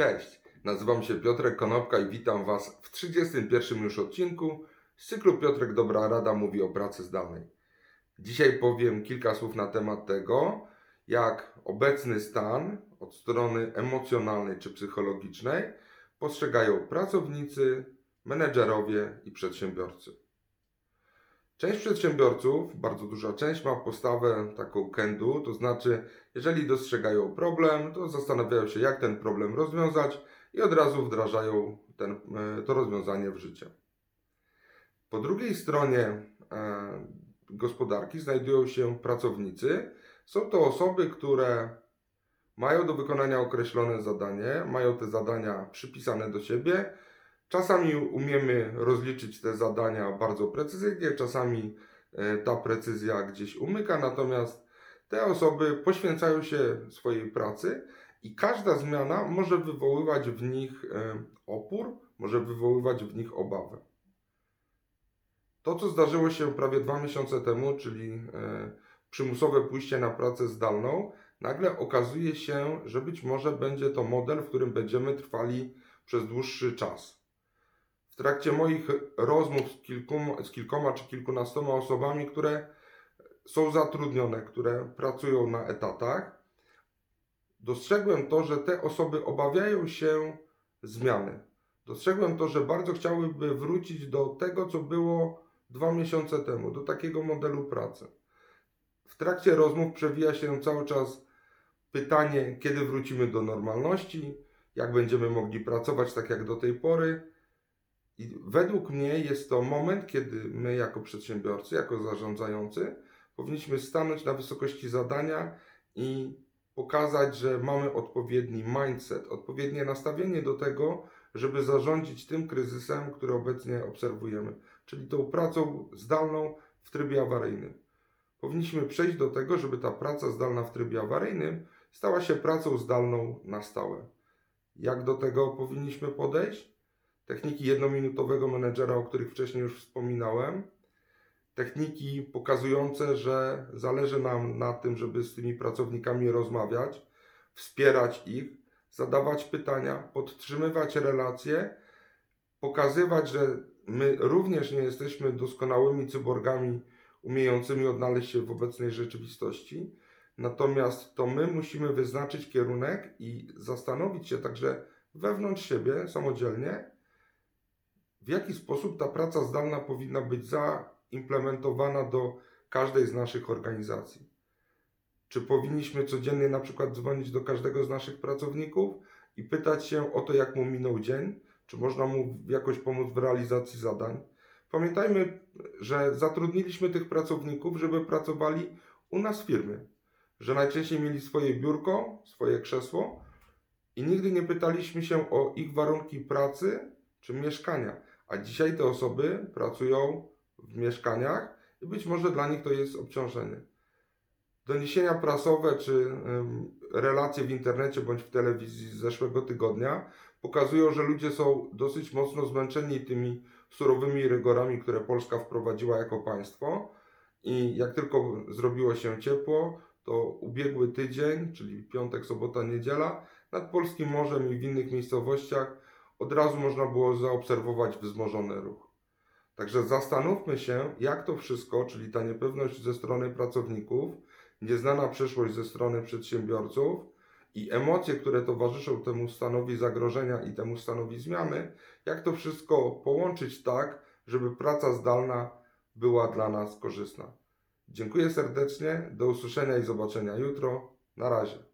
Cześć, nazywam się Piotrek Konopka i witam Was w 31 już odcinku z cyklu Piotrek Dobra Rada mówi o pracy zdalnej. Dzisiaj powiem kilka słów na temat tego, jak obecny stan od strony emocjonalnej czy psychologicznej postrzegają pracownicy, menedżerowie i przedsiębiorcy. Część przedsiębiorców, bardzo duża część, ma postawę taką kendu, to znaczy, jeżeli dostrzegają problem, to zastanawiają się, jak ten problem rozwiązać i od razu wdrażają ten, e, to rozwiązanie w życie. Po drugiej stronie e, gospodarki znajdują się pracownicy. Są to osoby, które mają do wykonania określone zadanie, mają te zadania przypisane do siebie Czasami umiemy rozliczyć te zadania bardzo precyzyjnie, czasami e, ta precyzja gdzieś umyka, natomiast te osoby poświęcają się swojej pracy i każda zmiana może wywoływać w nich e, opór, może wywoływać w nich obawę. To, co zdarzyło się prawie dwa miesiące temu, czyli e, przymusowe pójście na pracę zdalną, nagle okazuje się, że być może będzie to model, w którym będziemy trwali przez dłuższy czas trakcie moich rozmów z, kilkoma, z kilkoma czy kilkunastoma osobami, które są zatrudnione, które pracują na etatach, dostrzegłem to, że te osoby obawiają się zmiany. Dostrzegłem to, że bardzo chciałyby wrócić do tego, co było dwa miesiące temu, do takiego modelu pracy. W trakcie rozmów przewija się cały czas pytanie, kiedy wrócimy do normalności, jak będziemy mogli pracować tak jak do tej pory i według mnie jest to moment, kiedy my, jako przedsiębiorcy, jako zarządzający, powinniśmy stanąć na wysokości zadania i pokazać, że mamy odpowiedni mindset, odpowiednie nastawienie do tego, żeby zarządzić tym kryzysem, który obecnie obserwujemy, czyli tą pracą zdalną w trybie awaryjnym. Powinniśmy przejść do tego, żeby ta praca zdalna w trybie awaryjnym stała się pracą zdalną na stałe. Jak do tego powinniśmy podejść? Techniki jednominutowego menedżera, o których wcześniej już wspominałem, techniki pokazujące, że zależy nam na tym, żeby z tymi pracownikami rozmawiać, wspierać ich, zadawać pytania, podtrzymywać relacje, pokazywać, że my również nie jesteśmy doskonałymi cyborgami umiejącymi odnaleźć się w obecnej rzeczywistości. Natomiast to my musimy wyznaczyć kierunek i zastanowić się także wewnątrz siebie samodzielnie, w jaki sposób ta praca zdalna powinna być zaimplementowana do każdej z naszych organizacji. Czy powinniśmy codziennie na przykład dzwonić do każdego z naszych pracowników i pytać się o to, jak mu minął dzień, czy można mu jakoś pomóc w realizacji zadań. Pamiętajmy, że zatrudniliśmy tych pracowników, żeby pracowali u nas w firmie, że najczęściej mieli swoje biurko, swoje krzesło i nigdy nie pytaliśmy się o ich warunki pracy czy mieszkania. A dzisiaj te osoby pracują w mieszkaniach i być może dla nich to jest obciążenie. Doniesienia prasowe czy relacje w internecie bądź w telewizji z zeszłego tygodnia pokazują, że ludzie są dosyć mocno zmęczeni tymi surowymi rygorami, które Polska wprowadziła jako państwo. I jak tylko zrobiło się ciepło, to ubiegły tydzień, czyli piątek, sobota, niedziela, nad polskim morzem i w innych miejscowościach od razu można było zaobserwować wzmożony ruch. Także zastanówmy się, jak to wszystko, czyli ta niepewność ze strony pracowników, nieznana przyszłość ze strony przedsiębiorców i emocje, które towarzyszą temu stanowi zagrożenia i temu stanowi zmiany, jak to wszystko połączyć tak, żeby praca zdalna była dla nas korzystna. Dziękuję serdecznie, do usłyszenia i zobaczenia jutro. Na razie.